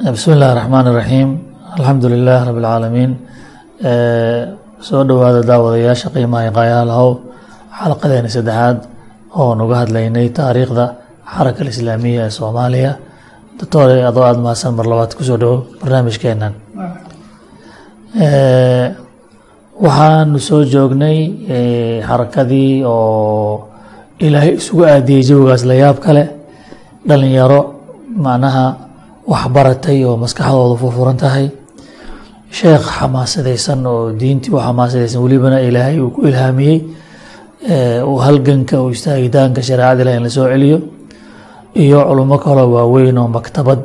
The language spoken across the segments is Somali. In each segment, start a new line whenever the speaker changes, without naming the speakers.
bismi illahi raxmaan iraxiim alxamdu lilah rabi اlcaalamiin soo dhowaada daawadayaasha qiimaha qayaalahow xalaqadeena saddexaad oo nuga hadlaynay taariikhda xaraka alislaamiya ee soomaaliya. Doctore adoo aada mahadsan mar labaad ku soo dhowo barnaamijkeenan waxaanu soo joognay xarakadii oo ilaahay isugu aadiyey jawigaas la yaab kale. Dhalinyaro macnaha waxbaratay oo maskaxdooda furfuran tahay sheekh xamaasadaysan oo diintii u xamaasadaysan welibana ilaahay uu ku ilhaamiyey halganka u istaagitaanka shareecada ilahi in la soo celiyo. Iyo culummo kaloo waaweyn oo maktabad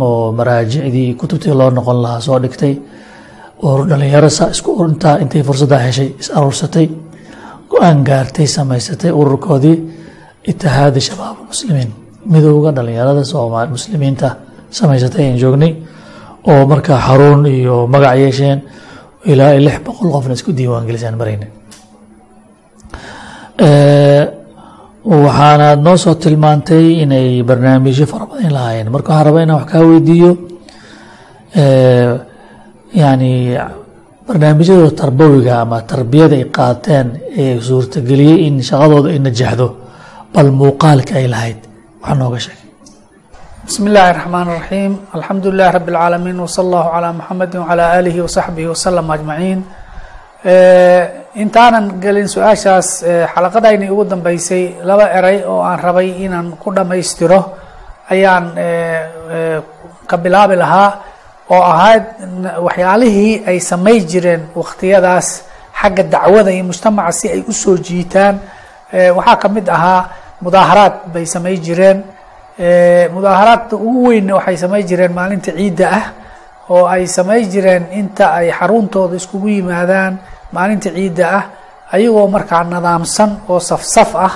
oo maraajicdii kutubtii loo noqon lahaa soo dhigtay oo dhalinyaro saa isku intaa intay fursaddaa heshay is aruursatay go'aan gaartay samaysatay ururkoodii itihaadi shabaab muslimiin. Midowga dhalinyarada soomaali muslimiinta samaysatay ayaan joognay oo markaa xaruun iyo magac yeesheen ilaa lix boqol qofna isku diiwaan gelisaan marayna waxaanaad noo soo tilmaantay inay barnaamijyo fara badan lahaayeen. Marka waxaan rabaa inaan wax kaa weydiiyo yani barnaamijyadooda tarbawiga ama tarbiyada ay qaateen ee suurtageliyey in shaqadooda ay najaxdo bal muuqaalka ay lahayd wax nooga sheeg
bismi illaahi raxmaan raxiim alxamdu lilahi rabi اlcaalamiin wsala allahu calaa muxamedi wcalaa aalihi wasaxbihi wasalam ajmaciin intaanan gelin su'aashaas xalaqadayni ugu dambeysay laba eray oo aan rabay inaan ku dhammaystiro ayaan ka bilaabi lahaa oo ahayd waxyaalihii ay samay jireen wakhtiyadaas xagga dacwada iyo mujtamaca si ay u soo jiitaan. Waxaa ka mid ahaa mudaaharaad bay samay jireen mudaaharaadka ugu weynna waxay samay jireen maalinta ciidda ah oo ay samay jireen inta ay xaruntooda iskugu yimaadaan maalinta ciidda ah ayagoo markaa nadaamsan oo safsaf ah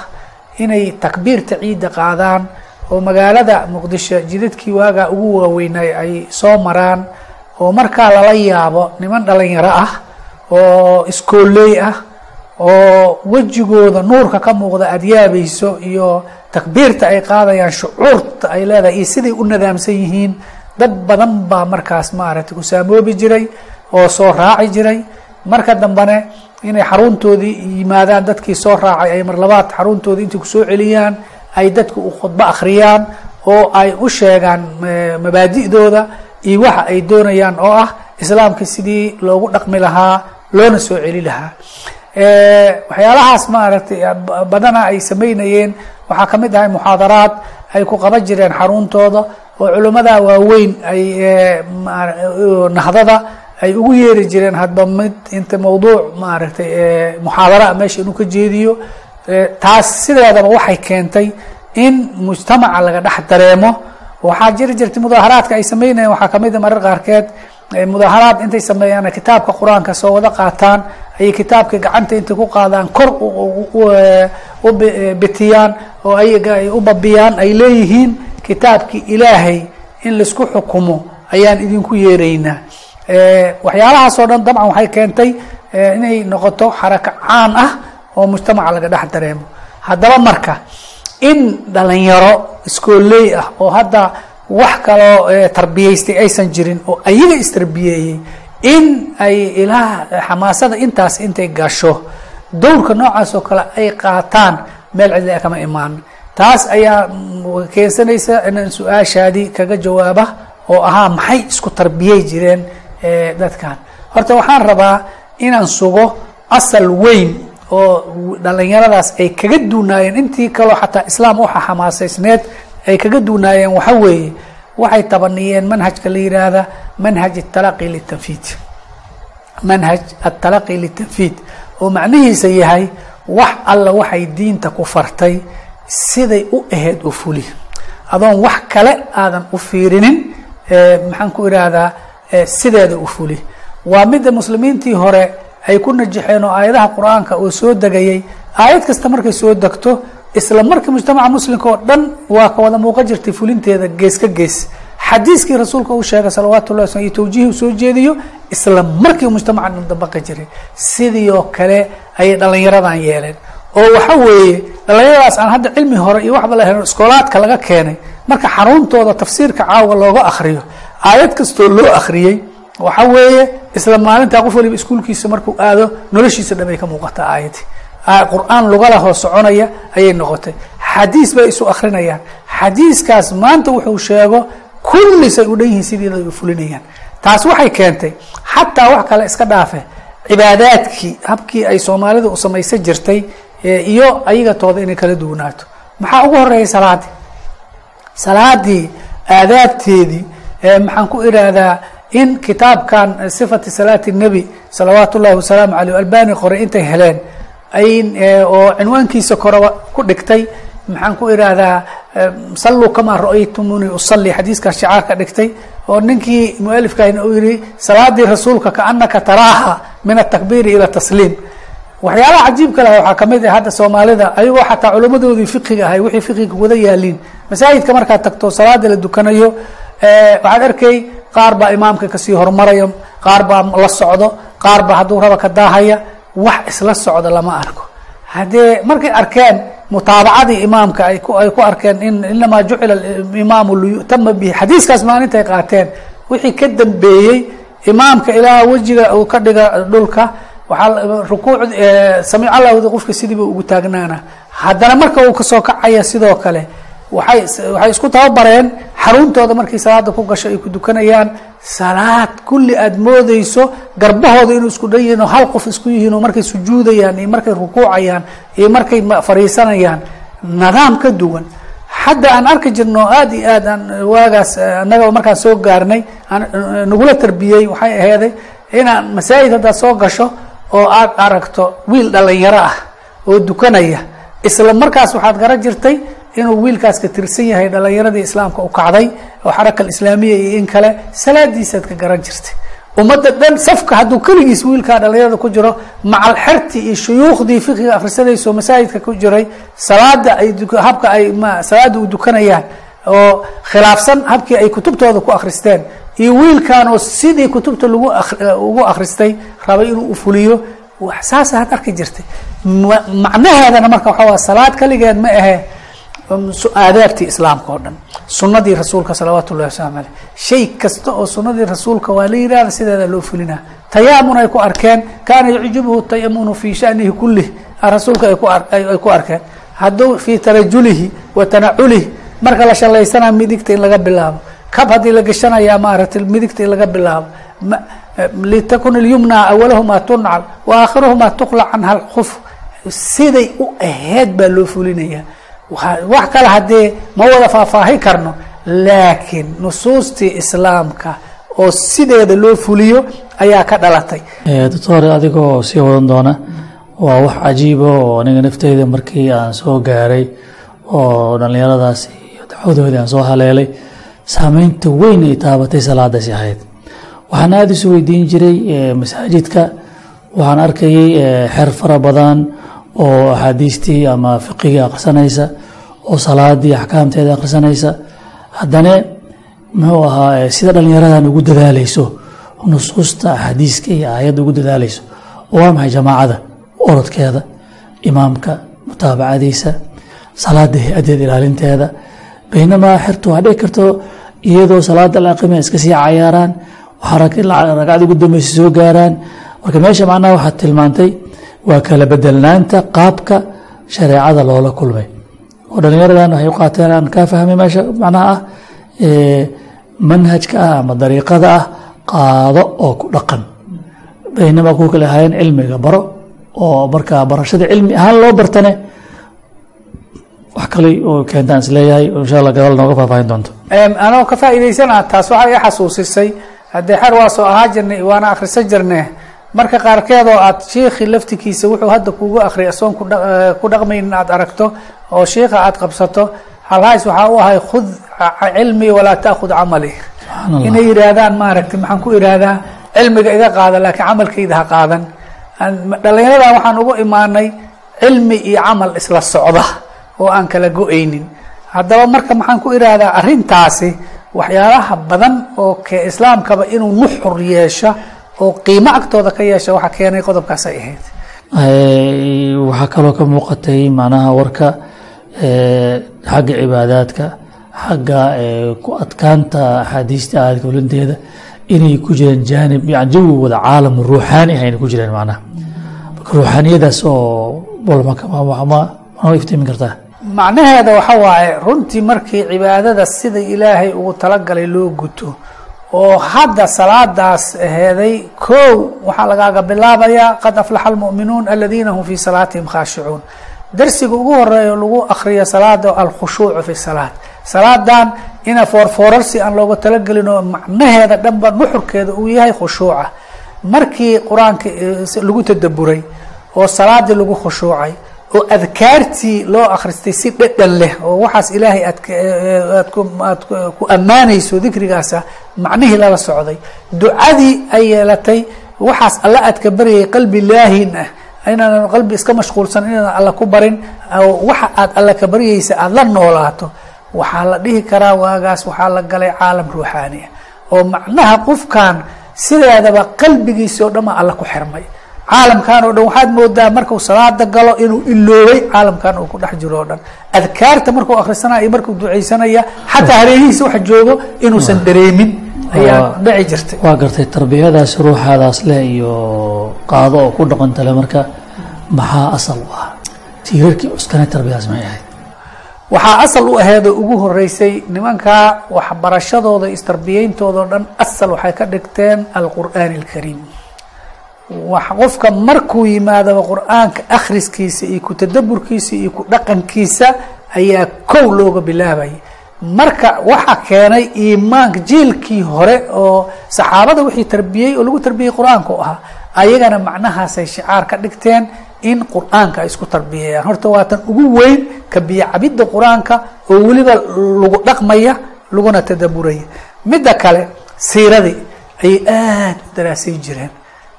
inay takbiirta ciidda qaadaan oo magaalada muqdisho jidadkii waagaa ugu waaweynay ay soo maraan oo markaa lala yaabo niman dhalinyaro ah oo iskooley ah oo wejigooda nuurka ka muuqda aada yaabayso iyo takbiirta ay qaadayaan shucuurta ay leedahay iyo siday u nadaamsan yihiin dad badan baa markaas maaragtay ku saamoobi jiray oo soo raaci jiray. Marka dambene inay xaruntoodii yimaadaan dadkii soo raacay ay mar labaad xaruntoodii intay ku soo celiyaan ay dadku u khudbo akhriyaan oo ay u sheegaan mabaadi'dooda iyo waxa ay doonayaan oo ah islaamka sidii loogu dhaqmi lahaa loona soo celi lahaa waxyaalahaas maaragtay badana ay samaynayeen. Waxaa ka mid ahay muxaadaraad. Ay ku qaban jireen xaruntooda oo culimmada waaweyn ay nahdada ay ugu yeeri jireen. Hadba mid inta mawduuc maaragtay muxaadara meesha inuu ka jeediyo. Taas sideedaba waxay keentay in mujtamaca laga dhex dareemo. Waxaa jiri jirtay mudaaharaadka ay sameynayeen waxaa ka mid a marar qaarkeed mudaaharaad intay sameeyaan kitaabka qur'aanka soo wada qaataan ayay kitaabka gacanta intay ku qaadaan kor u bitiyaan oo ayaga ay u babiyaan ay leeyihiin kitaabkii ilaahay in la isku xukumo ayaan idinku yeeraynaa. Waxyaalahaas oo dhan dabcan waxay keentay inay noqoto xaraka caan ah oo mujtamaca laga dhex dareemo. Haddaba marka in dhalinyaro iskooley ah oo hadda wax kaloo tarbiyaystay aysan jirin oo ayaga istarbiyeeyey in ay ilaa xamaasada intaas intay gasho dowrka noocaas oo kale ay qaataan meel cidli a kama imaan. Taas ayaa keensanaysa inaan su'aashaadii kaga jawaaba oo ahaa maxay isku tarbiyey jireen dadkan. Horta waxaan rabaa inaan sugo asal weyn oo dhalinyaradaas ay kaga duunaayeen. Intii kaloo xataa islaam uxa xamaasaysneed ay kaga duunaayeen waxa weeye waxay tabaniyeen manhajka la yidhaahda manhaj atalaqi litanfiid manhaj atalaqi litanfiid oo macnihiisa yahay wax alla waxay diinta ku fartay siday u ahayd u fuli. Adoon wax kale aadan u fiirinin maxaan ku idhaahdaa sideeda u fuli. Waa midda muslimiintii hore ay ku najaxeen oo aayadaha qur'aanka oo soo degayay. Aayad kasta markay soo degto isla markii mujtamaca muslimka oo dhan waa ka wada muuqan jirtay fulinteeda gees ka gees. Xadiiskii rasuulka uu sheegay salawaatu llahi sl iyo tawjihi u soo jeediyo isla markii mujtamaca dhan dabaqi jiray. Sidii oo kale ayay dhalinyaradan yeeleen. Oo waxa weeye dhalinyaradaas aan hadda cilmi hore iyo waxba la helin iskoolaadka laga keenay marka xaruntooda tafsiirka caawa looga akriyo aayad kastoo loo akhriyey waxa weeye isla maalintaa qof waliba iskuulkiisa markuu aado noloshiisa dhamay ka muuqata aayadii qur'aan lugala hoo soconaya ayay noqotay. Xadiis bay isu akrinayaan xadiiskaas maanta wuxuu sheego kullisay u dhan yihiin sideeda ay u fulinayaan. Taas waxay keentay xataa wax kale iska dhaafe cibaadaadkii habkii ay soomaalida u samaysan jirtay iyo ayagatooda inay kala duwanaato. Maxaa ugu horeeyay salaadii salaadii aadaabteedii maxaan ku irahdaa in kitaabkan sifati salaati nebi salawaat ullahi wasalaamu aleyh albani qoray intay heleen oo cinwaankiisa koraba ku dhigtay. Maxaan ku irahdaa salluu kamaa ra'aytumuni usali xadiiskaas shicaarka dhigtay oo ninkii mualifkahna uu yihi salaadii rasuulka kaanaka taraaha min atakbiiri ila tasliim waxyaalaha cajiibka leh waxaa ka mid ah hadda soomaalida ayagoo xataa culammadoodii fiqiga ahay wixii fiqiga wada yaaliin masaajidka markaad tagto salaada la dukanayo waxaad arkay qaar baa imaamka ka sii hormaraya qaar baa la socdo qaar baa hadduu raba ka daahaya wax isla socda lama arko. Haddee markay arkeen mutaabacadii imaamka ay ku arkeen in inamaa jucila imaamu liyutama bihi xadiiskaas maalintay qaateen wixii ka dambeeyey imaamka ilaa wejiga uu ka dhiga dhulka waaa rukuuc samic allahda qofka sidiiba ugu taagnaana. Haddana marka uu ka soo kacaya sidoo kale waay waxay isku tababareen xaruntooda markay salaada ku gasho ay ku dukanayaan salaad kulli aada moodeyso garbahooda inuu isku dhan yihiin oo hal qof isku yihiin oo markay sujuudayaan iyo markay rukuucayaan iyo markay fariisanayaan nidaam ka duwan. Hadda aan arki jirno aada iyo aad aan waagaas annaga markaan soo gaarnay nagula tarbiyey waxay aheeday inaan masaajid haddaad soo gasho oo aad aragto wiil dhalinyaro ah oo dukanaya isla markaas waxaad garan jirtay inuu wiilkaas ka tirsan yahay dhalinyaradii islaamka u kacday oo xaraka alislaamiya iyo in kale salaadiisaad ka garan jirtay. Ummadda dhan safka hadduu keligiis wiilkaa dhalinyarada ku jiro macal xerti iyo shuyuukhdii fiqiga akhrisanayso masaajidka ku jiray salaada ay habka ay salaada u dukanayaan oo khilaafsan habkii ay kutubtooda ku akhristeen iyo wiilkan oo sidii kutubta lagu ugu akhristay rabay inuu ufuliyo saasaad arki jirtay. Macnaheedana marka waxaa waa salaad kaligeed ma ahe aadaabtii islaamka oo dhan sunadii rasuulka salawaatu ullahi waslamu aleyh shay kasta oo sunadii rasuulka waa la yihahda sideeda loo fulinaa. Tayaamun ay ku arkeen kaana yucjibuhu tayamunu fi shanihi kulih rasuulka ay ku arkeen. Hadduu fii tarajulihi wa tanaculihi marka la shalaysanaa midigta in laga bilaabo. Kab haddii la gashanayaa maaragtay midigta in laga bilaabo. Litakun ilyumna awalahumaa tuncal wa aakhiruhumaa tuqlac canha lkuf siday u aheed baa loo fulinayaa wax kale haddee ma wada faahfaahi karno laakiin nusuustii islaamka oo sideeda loo fuliyo ayaa ka dhalatay.
Doctor adigoo sii wadan doona waa wax cajiiba oo aniga nafteyda markii aan soo gaaray oo dhallinyaradaasi iyo dacwadoodii aan soo haleelay saameynta weyn ay taabatay salaadaasi ahayd. Waxaan aada isu weydiin jiray masaajidka. Waxaan arkayay xer fara badan oo axaadiistii ama fiqigii akhrisanaysa oo salaadii axkaamteeda akhrisanaysa haddana muxuu ahaa sida dhallinyaradan ugu dadaalayso nusuusta axaadiiska iyo aayadda ugu dadaalayso waa maxay jamaacada orodkeeda imaamka mutaabacadiisa salaada hay'adeeda ilaalinteeda baynamaa xertu waxaa karto iyadoo salaada la iska sii cayaaraan ragcada ugu dambeysa soo gaaraan marka meesha macnaha waxaad tilmaantay waa kala bedelnaanta qaabka shareecada loola kulmay. Oo dhallinyaradan waxay u qaateen aan kaa fahmay meesha macnaha ah manhajka ah ama dariiqada ah qaado oo ku dhaqan. Baynamaa kuwa kale ahaayeen cilmiga baro oo markaa barashada cilmi ahaan loo bartane wax kale oo keentaan is leeyahay insha alla gadaal nooga faahfaahin doonto.
Anoo ka faa'iidaysana taas waxay i xasuusisay. Haddee xer waa ahaa jirnay waana akhrisan jirne marka qaarkeed oo aad shiikhi laftikiisa wuxuu hadda kugu akriya asoon ku dhaqmaynin aad aragto oo shiikha aad qabsato halhays waxaa u ahay khud cilmi walaa taakhud camali. Inay yidhaahdaan maaragtay maxaan ku idhaahdaa cilmiga iga qaada laakiin camalkayda ha qaadan. Dhallinyaradan waxaan ugu imaanay cilmi iyo camal isla socda oo aan kala go'aynin haddaba marka maxaan ku idhaahdaa arrintaasi waxyaalaha badan oo ke islaamkaba inuu nuxur yeesho oo qiimo agtooda ka yeesha waxaa keenay qodobkaas ay ahayd.
Waxaa kaloo ka muuqatay macnaha warka xagga cibaadaadka xagga ku adkaanta axaadiista aadka ulinteeda inay ku jireen jaanib yani jawigooda caalam ruuxaani ah inay ku jireen macnaha. Marka ruuxaaniyadaas oo bolma iftiimin kartaa?
Macnaheeda waxa waaye runtii markii cibaadada sida ilaahay ugu talagalay loo guto oo hadda salaadaas aheeday kow waxaa lagaaga bilaabayaa qad aflaxa almu'minuun aladiina hum fii salaatihim khaashicuun. Darsiga ugu horeeyo lagu akriyo salaada alkhushuucu fi salaat salaadan ina foorfoorarsi aan looga talagelin oo macnaheeda dhanba nuxurkeeda uu yahay khushuuca. Markii qur'aanka lagu tadaburay oo salaadii lagu khushuucay oo adkaartii loo akhristay si dhedhan leh oo waxaas ilaahay aad ku ammaanayso dikrigaasa macnihii lala socday. Ducadii ay yeelatay waxaas alla aad ka baryayay qalbi laahin ah. Inaanan qalbi iska mashquulsan inaadan alla ku barin waxa aad alla ka baryaysa aada la noolaato. Waxaa la dhihi karaa waagaas waxaa la galay caalam ruuxaani ah. Oo macnaha qofkan sideedaba qalbigiisi oo dhan maa alla ku xirmay caalamkan oo dhan waxaad moodaa marku salaada galo inuu iloobay caalamkan uu ku dhex jiro o dhan. Adkaarta markuu akhrisanaya iyo markuu ducaysanaya xataa hareerihiisa wax joogo inuusan dareemin ayaa dhici jirtay.
waa gartay tarbiyadaas ruuxaadaas leh iyo qaado oo ku dhaqantale marka maxaa asal u ah? Tiirarkii cuskana tarbiyadaas may ahayd
waxaa asal u aheedoo ugu horeysay nimankaa waxbarashadooda istarbiyeyntooda o dhan asal waxay ka dhigteen alqur'aani alkariim qofka markuu yimaadaba qur'aanka akhriskiisa iyo ku tadaburkiisa iyo ku dhaqankiisa ayaa kow looga bilaabaya marka waxaa keenay iimaanka jiilkii hore oo saxaabada wixii tarbiyey oo lagu tarbiyey qur'aanka ahaa ayagana macnahaasay shicaar ka dhigteen in qur'aanka ay isku tarbiyayaan. Horta waa tan ugu weyn ka biyo cabidda qur'aanka oo weliba lagu dhaqmaya laguna tadaburaya midda kale siiradii ayay aada u daraasay jireen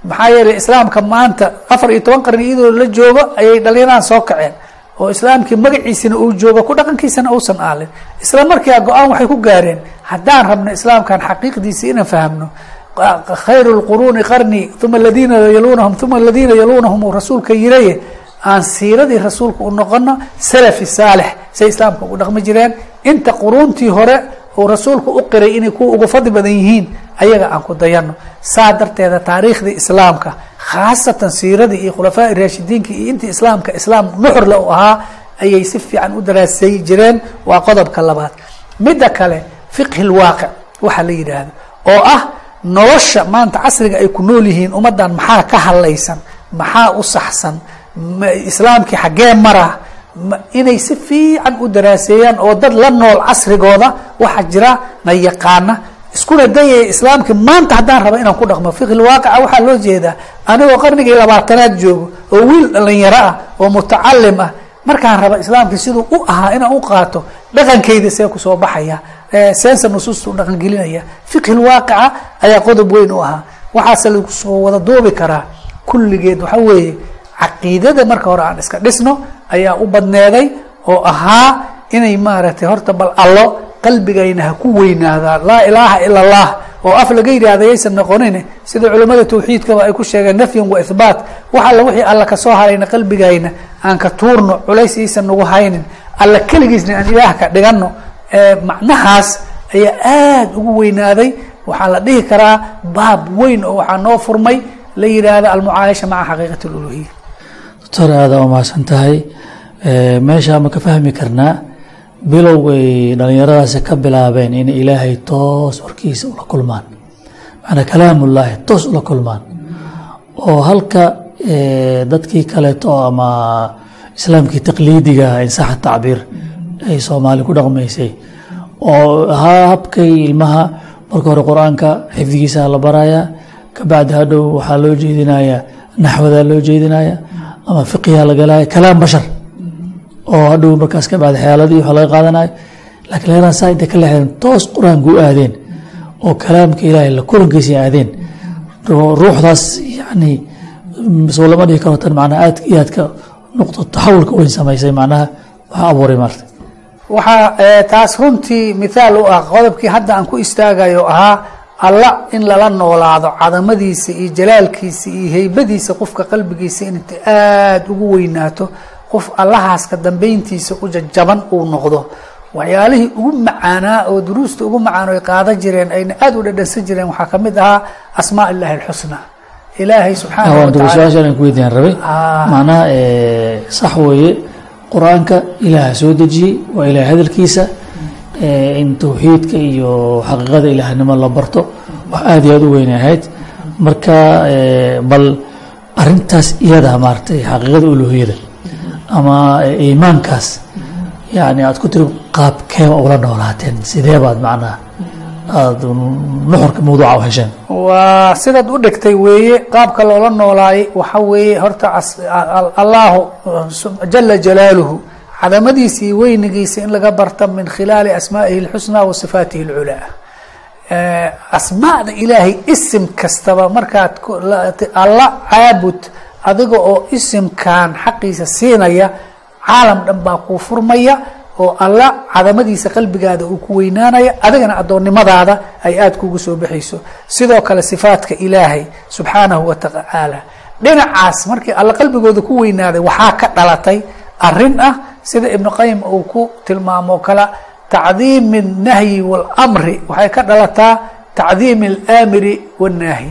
maxaa yeelay islaamka maanta afar iyo toban qarni iyadoo la joogo ayay dhalinyarahan soo kaceen oo islaamkii magaciisina uu joogo ku dhaqankiisana uusan aalin. Isla markiia go'aan waxay ku gaareen haddaan rabno islaamkan xaqiiqdiisa inaan fahamno khayru lquruuni qarni uma aladiina yalunahum uma aladiina yalunahum uu rasuulka yiraye aan siiradii rasuulka u noqono salafi saalix. Say islaamka ugu dhaqmi jireen. Inta quruuntii hore uu rasuulku u qiray inay kuwa ugu fadli badan yihiin ayaga aan ku dayano saa darteeda taariikhdii islaamka khaasatan siiradii iyo khulafaa raashidiinka iyo intii islaamka islaam nuxurle u ahaa ayay si fiican u daraasay jireen. Waa qodobka labaad. Midda kale fiqhi lwaaqic waxaa la yidhaahdo oo ah nolosha maanta casriga ay ku nool yihiin ummaddan maxaa ka hadlaysan maxaa u saxsan islaamkii xaggee mara inay si fiican u daraaseeyaan oo dad la nool casrigooda waxaa jira na yaqaana iskuna dayaya islaamkii maanta haddaan raba inaan ku dhaqmo. Fiqhi lwaaqica waxaa loo jeedaa anigoo qarnigii labaatanaad joogo oo wiil dhalinyaro ah oo mutacalim ah. Markaan raba islaamkii siduu u ahaa inaan u qaato dhaqankayda see ku soo baxaya seensa nusuusta u dhaqangelinaya fiqhi ayaa qodob weyn u ahaa. Waxaase lagu soo wada duubi karaa kulligeed. Waxa weeye caqiidada marka hore aan iska dhisno ayaa u badneeday oo ahaa inay maaragtay horta bal allo qalbigayna ha ku weynaadaa laa ilaaha ila allah oo af laga yidhaahda yaysan noqonin sida culimmada tawxiidkaba ay ku sheegeen nafyan wa ihbaat wax alla wixii alla ka soo harayna qalbigayna aan ka tuurno culays iisan nagu haynin alla keligiisna aan ilaah ka dhigano macnahaas ayaa aada ugu weynaaday. Waxaa la dhihi karaa baab weyn oo waxaa noo furmay la yidhaahda almucaayasha maca xaqiiqati luluhiya
doctor aada waa mahadsan tahay? Meeshaa ma ka fahmi karnaa bilowgay dhallinyaradaasi ka bilaabeen inay ilaahay toos warkiisa ula kulmaan. Macnaa kalaamullaahi toos ula kulmaan. Oo halka dadkii kaleeto ama islaamkii taqliidiga in saxa tacbiir ay soomaali ku dhaqmaysay oo ahaa habkay ilmaha marka hore qur'aanka xifdigiisa la barayaa kabacdi hadhow waxaa loo jeedinayaa naxwadaa loo jeedinaya ama fiqiha lagalaya kalaam bashar oo hadhow markaas ka bacdi xeeladii waxa laga qaadanayo lakiin leeraan saa intay ka leexdeen toos qur'aanka u aadeen oo kalaamka ilaahay la kulankiisa aadeen. Ruuxdaas yani soo lama dhihi karo tan macnaha aad iyo aadka nuqdo taxawulka weyn samaysay macnaha waxaa abuuray maarta.
Waxaa taas runtii mithaal u ah qodobkii hadda aan ku istaagayo ahaa alla in lala noolaado cadamadiisa iyo jalaalkiisa iyo heybadiisa qofka qalbigiisa inta aada ugu weynaato qof allahaas ka dambeyntiisa u jajaban uu noqdo. Waxyaalihii ugu macaanaa oo duruusta ugu macaan ay qaadan jireen ayna aada u dhadhansan jireen waxaa ka mid ahaa asmaa illahi alxusna ilaahay subxaanahu
waan duba
watacaala
su'aashaan aan ku weydiiyaan rabay.
Ah.
macnaha eh, sax weeye. Qur'aanka ilaaha soo dejiyey waa ilahay hadalkiisa. Eh, in towxiidka iyo xaqiiqada ilaahnimo la barto wax aada iyo aada u weyn ahayd. Marka eh, bal arintaas iyada maaragtay xaqiiqada uluhiyada ama eh, iimaankaas. Yani aad ku tiri qaabkeeba ula noolaateen sidee baad macnaha aada nuxurka mawduuca u hesheen
waa sidaad u dhigtay weeye qaabka loola noolaayay waxa weeye horta as- a- allahu jala jalaaluhu cadamadiisa iyo weynigiisa in laga barta min khilaali asmaa'ihi اlxusnaa wa sifaatihi اlculaa Eh, asmaada ilaahay isim kastaba markaad alla caabud adiga oo isimkan xaqiisa siinaya caalam dhan baa kuu furmaya oo alla cadamadiisa qalbigaada uu ku weynaanaya adigana addoonnimadaada ay aada kugu soo baxayso. Sidoo kale sifaatka ilaahay subxaanahu wa tacaala dhinacaas markii alla qalbigooda ku weynaaday waxaa ka dhalatay arrin ah sida ibnu qayim uu ku tilmaamo kala tacdiimi alnahyi waalamri waxay ka dhalataa tacdiimi alaamiri waannaahi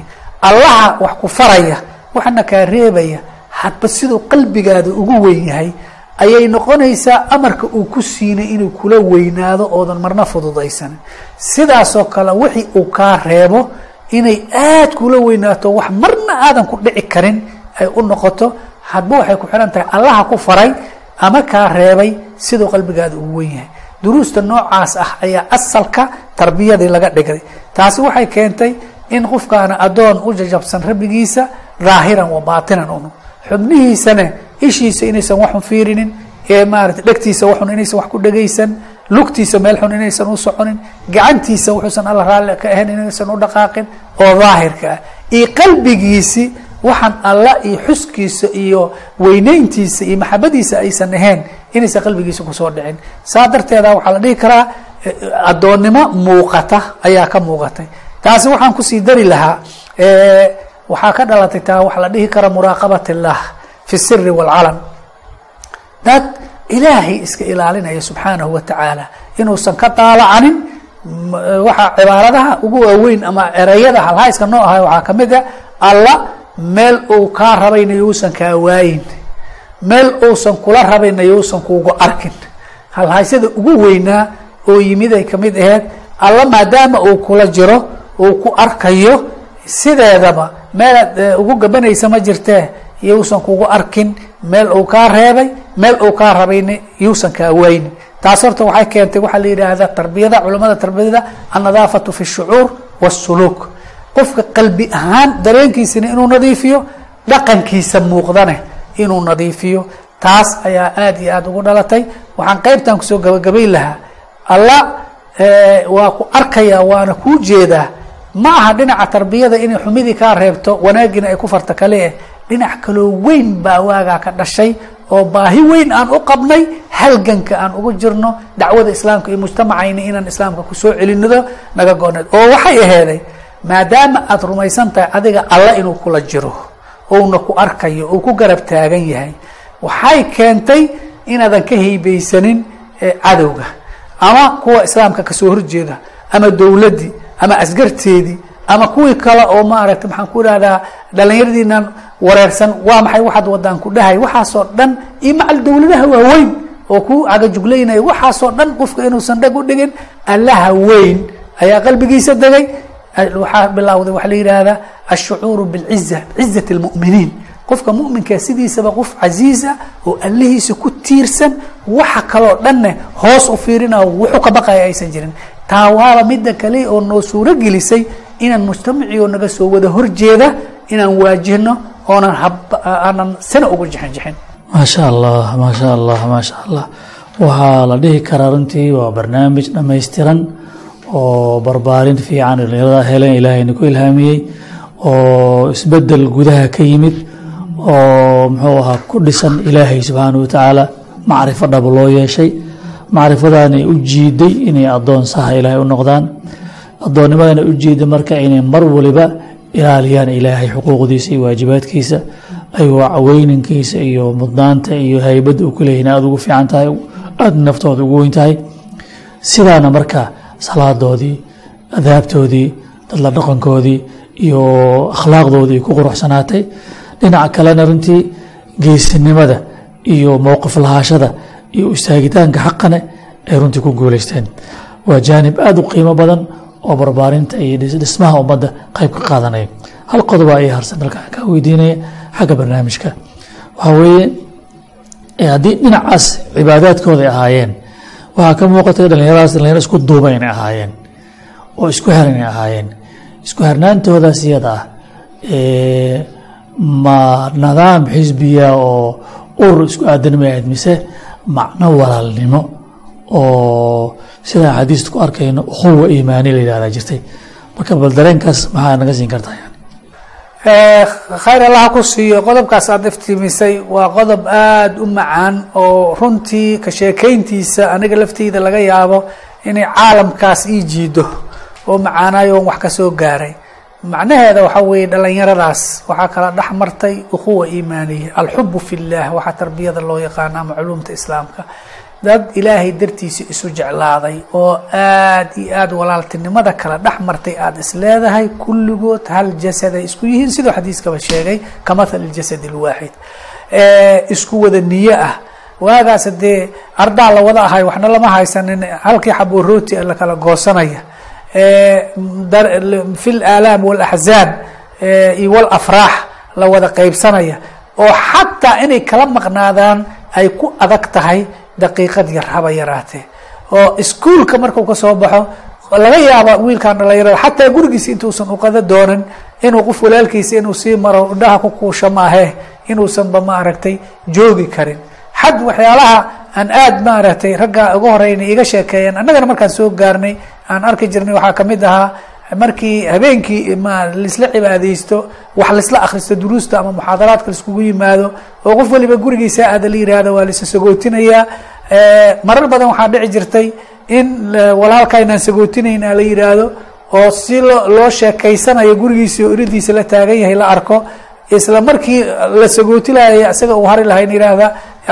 allaha wax ku faraya waxna kaa reebaya hadba siduu qalbigaada ugu weyn yahay ayay noqonaysaa amarka uu ku siinay inuu kula weynaado oodan marna fududaysanin sidaasoo kale wixii uu kaa reebo inay aad kula weynaato wax marna aadan ku dhici karin ay u noqoto hadba waxay ku xihan tahay allaha ku faray ama kaa reebay siduu qalbigaada ugu weyn yahay. Duruusta noocaas ah ayaa asalka tarbiyadii laga dhigay. Taasi waxay keentay in qofkaana adoon u jajabsan rabbigiisa dhaahiran wa baatinan un xubnihiisana ishiisa inaysan waxun fiirinin ee maarata dhegtiisa waxun inaysan wax ku dhegaysan lugtiisa meel xun inaysan u soconin gacantiisa wuxuusan alla raalli ka ahayn inaysan u dhaqaaqin oo daahirka ah. Iyo qalbigiisi waxaan alla iyo xuskiisa iyo weyneyntiisa iyo maxabadiisa aysan ahayn inaysan qalbigiisa ku soo dhicin. Saa darteeda waxaa la dhihi karaa addoonnimo muuqata ayaa ka muuqatay. Taasi waxaan ku sii dari lahaa waxaa ka dhalatay taa waxaa la dhihi karaa muraaqabat اllah fi الsiri wاlcalan dad ilaahay iska ilaalinaya subxaanahu wa tacaala inuusan ka daalacanin waxaa cibaaradaha ugu waaweyn ama ereyada halhayska noo ahay waxaa ka mid a alla meel uu kaa rabayna yousan kaa waayin meel uusan kula rabayna yousan kuugu arkin halhaysyada ugu weynaa oo yimid ay kamid aheyd alla maadaama uu kula jiro uu ku arkayo sideedaba meelaad ugu gabanaysa ma jirtee yousan kugu arkin. Meel uu kaa reebay meel uu kaa rabayna yousan kaa waynin taas horta waxay keentay waxaa la yidhaahdaa tarbiyada culamada tarbiyada annadaafatu fi shucuur waasuluuk qofka qalbi ahaan dareenkiisana inuu nadiifiyo dhaqankiisa muuqdane inuu nadiifiyo. Taas ayaa aada iyo aada ugu dhalatay. Waxaan qeybtan ku soo gabagabayn lahaa. Alla waa ku arkaya waana kuu jeedaa ma aha dhinaca tarbiyada inay xumidii kaa reebto wanaagiina ay ku farta kale eh. Dhinac kaloo weyn baa waagaa ka dhashay oo baahi weyn aan u qabnay halganka aan ugu jirno dacwada islaamka iyo mujtamacayna inaan islaamka ku soo celinado naga gooneed oo waxay aheeday maadaama aada rumaysan tahay adiga alla inuu kula jiro ouna ku arkayo uu ku garab taagan yahay waxay keentay inaadan ka heybeysanin cadowga ama kuwa islaamka ka soo horjeeda ama dowladdii ama asgarteedii ama kuwii kale oo maaragta maxaan ku ihahdaa dhalinyaradiinan wareersan waa maxay waxaad wadaan ku dhahay? Waxaasoo dhan iyo macal dowladaha waaweyn oo ku cagajuglaynaya waxaasoo dhan qofka inuusan dhag u dhigin allaha weyn ayaa qalbigiisa degay. Waxaa bilawday waxaa la yidhaahdaa ashucuuru bilciza cizati lmu'miniin qofka mu'minkaa sidiisaba qof casiiza oo allihiisa ku tiirsan waxa kaloo dhanne hoos u fiirinayo wuxuu ka baqaya aysan jirin taa waaba midda kale oo noo suuro gelisay inaan mujtamacii oo naga soo wada horjeeda inaan waajihno oonan aanan sina ugu jixin jixin
maasha allah maasha allah maasha allah. Waxaa la dhihi karaa runtii waa barnaamij dhammaystiran oo barbaarin fiican dhalinyarada heleen ilaahayna ku ilhaamiyey oo isbeddel gudaha ka yimid oo muxuu ahaa ku dhisan ilaahay subxaanahu watacaala macrifo dhab loo yeeshay macrifadaanay u jiiday inay addoon saha ilaahay u noqdaan. Addoonnimadana u jiiday marka inay mar waliba ilaaliyaan ilaahay xuquuqdiisa iyo waajibaadkiisa ayagoo caweyninkiisa iyo mudnaanta iyo haybadda u ku aada ugu fiican tahay aada naftooda ugu weyn tahay. Sidaana marka salaadoodii adaabtoodii dadla dhaqankoodii iyo akhlaaqdoodii ku quruxsanaatay dhinaca kalena runtii geesinimada iyo mowqif lahaashada iyo istaagitaanka xaqane ay runtii ku guuleysteen. Waa jaanib aada u qiimo badan oo barbaarinta iyo dhismaha ummadda qayb ka qaadanaya. Hal qodoba ay harsan dalka kaa weydiinaya xagga barnaamijka. Waxaa weeye haddii dhinacaas cibaadaadkooda ay ahaayeen waxaa ka muuqatay dhalinyaradaas dhalinyaro isku duuba inay ahaayeen oo isku heran inay ahaayeen. Isku hernaantoodaas iyada ah ma nidaam xisbiya oo urur isku aadanimay ahayd mise macno walaalnimo oo sidaan xadiista ku arkayno ukhuwa iimaani la yihahdaa jirtay. Marka bal dareenkaas maxaa naga siin kartaa yani?
Khayr allaha ku siiyo qodobkaas aada iftiimisay waa qodob aada u macaan oo runtii ka sheekayntiisa aniga lafteyda laga yaabo inay caalamkaas ii jiido oo macaanayo on wax ka soo gaaray macnaheeda waxaa weeye dhalinyaradaas waxaa kala dhex martay ukhuwa iimaaniya alxubu fi llah waxaa tarbiyada loo yaqaano ama culuumta islaamka. Dad ilaahay dartiisa isu jeclaaday oo aada iyo aada walaaltinimada kala dhex martay aada is leedahay kulligood hal jasaday isku yihiin. Siduu xadiiskaba sheegay ka mathali jasad اlwaaxid isku wada niyo ah. Waagaas dee ardaa la wada ahay waxna lama haysanin. Halkii xaboo rooti la kala goosanaya fi laalaam wاlaxzaan iyo wlafraax la wada qeybsanaya oo xataa inay kala maqnaadaan ay ku adag tahay daqiiqad yar haba yaraatee oo iskuolka markuu ka soo baxo laga yaaba wiilkan dhalinyarada xataa gurigiisa intuusan uqada doonin inuu qof walaalkiisa inuu sii maro indhaha ku kuusha maahe inuusanba maaragtay joogi karin. Xad waxyaalaha aan aada maaragtay ragga uga horeyna iga sheekeeyeen annagana markaan soo gaarnay aan arki jirnay waxaa ka mid ahaa markii habeenkii ma laisla cibaadeysto wax laisla akristo duruusta ama muxaadaraadka laiskugu yimaado oo qof waliba gurigiisa aada la yihahdo waa laisa sagootinayaa marar badan waxaa dhici jirtay in walaalkaynaan sagootinayna la yihaahdo oo si loo loo sheekeysanayo gurigiisa oo iridiisa la taagan yahay la arko isla markii la sagootilaya isaga uu hari lahayn yihahda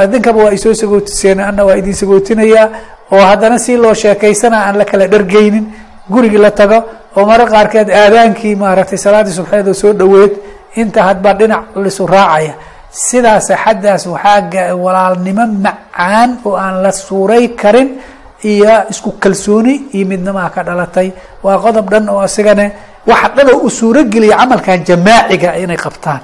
idinkaba waa isoo sagootiseen ana waa idin sagootinayaa oo haddana si loo sheekeysana aan la kala dhargeynin gurigii la tago oo marar qaarkeed aadaankii maaragtay salaaddii subxeed oo soo dhoweed inta hadba dhinac lisu raacaya. Sidaas xaddaas waxaa walaalnimo macaan oo aan la suuray karin iyo isku kalsooni iyo midnimaa ka dhalatay. Waa qodob dhan oo isigane waxa dhan oo u suurogeliya camalkan jamaaciga inay qabtaan.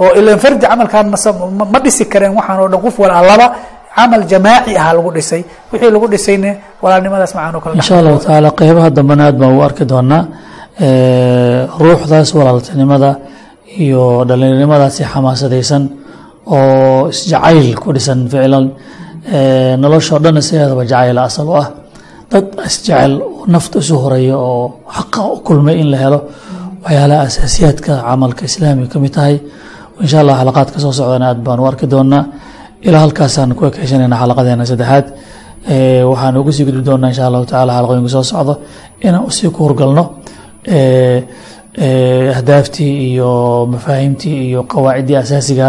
Oo ilan fardi camalkan mas ma dhisi kareen waxaan oo dhan qof walaalaba camal jamaaci aha lagu dhisay wixii lagu dhisayne walaalnimadaas macaan oo kale
insha allahu tacaala qeybaha dambena aad baan u arki doonaa ruuxdaas walaaltinimada iyo dhalinyanimadaasi xamaasadaysan oo isjacayl ku dhisan ficlan noloshoo dhan sideedaba jacayla asal u ah. Dad isjecel nafta isu horreeya oo xaqa u kulmay in la helo waxyaalaha asaasiyaadka camalka islaamiga ka mid tahay. Insha allah xalaqaad ka soo socdana aad baan u arki doonaa ilaa halkaasaan ku ekeysanayna xalaqadeena saddexaad waxaan ugu sii gudbi doonaa insha allahu tacala xalaqooyinka soo socdo inaan u sii ku horgalno ahdaaftii iyo mafaahimtii iyo qawaaciddii asaasiga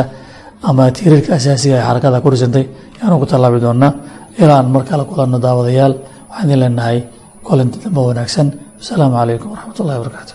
ama tiirarka asaasiga ee xarakada ku dhisantay yaanu ku tallaabi doonaa. Ilaa aan mar kale kulanno daawadayaal waxaan idin leenahay kulanti dambe wanaagsan. Wasalaamu calaykum waraxmat ullahi wabarakaatu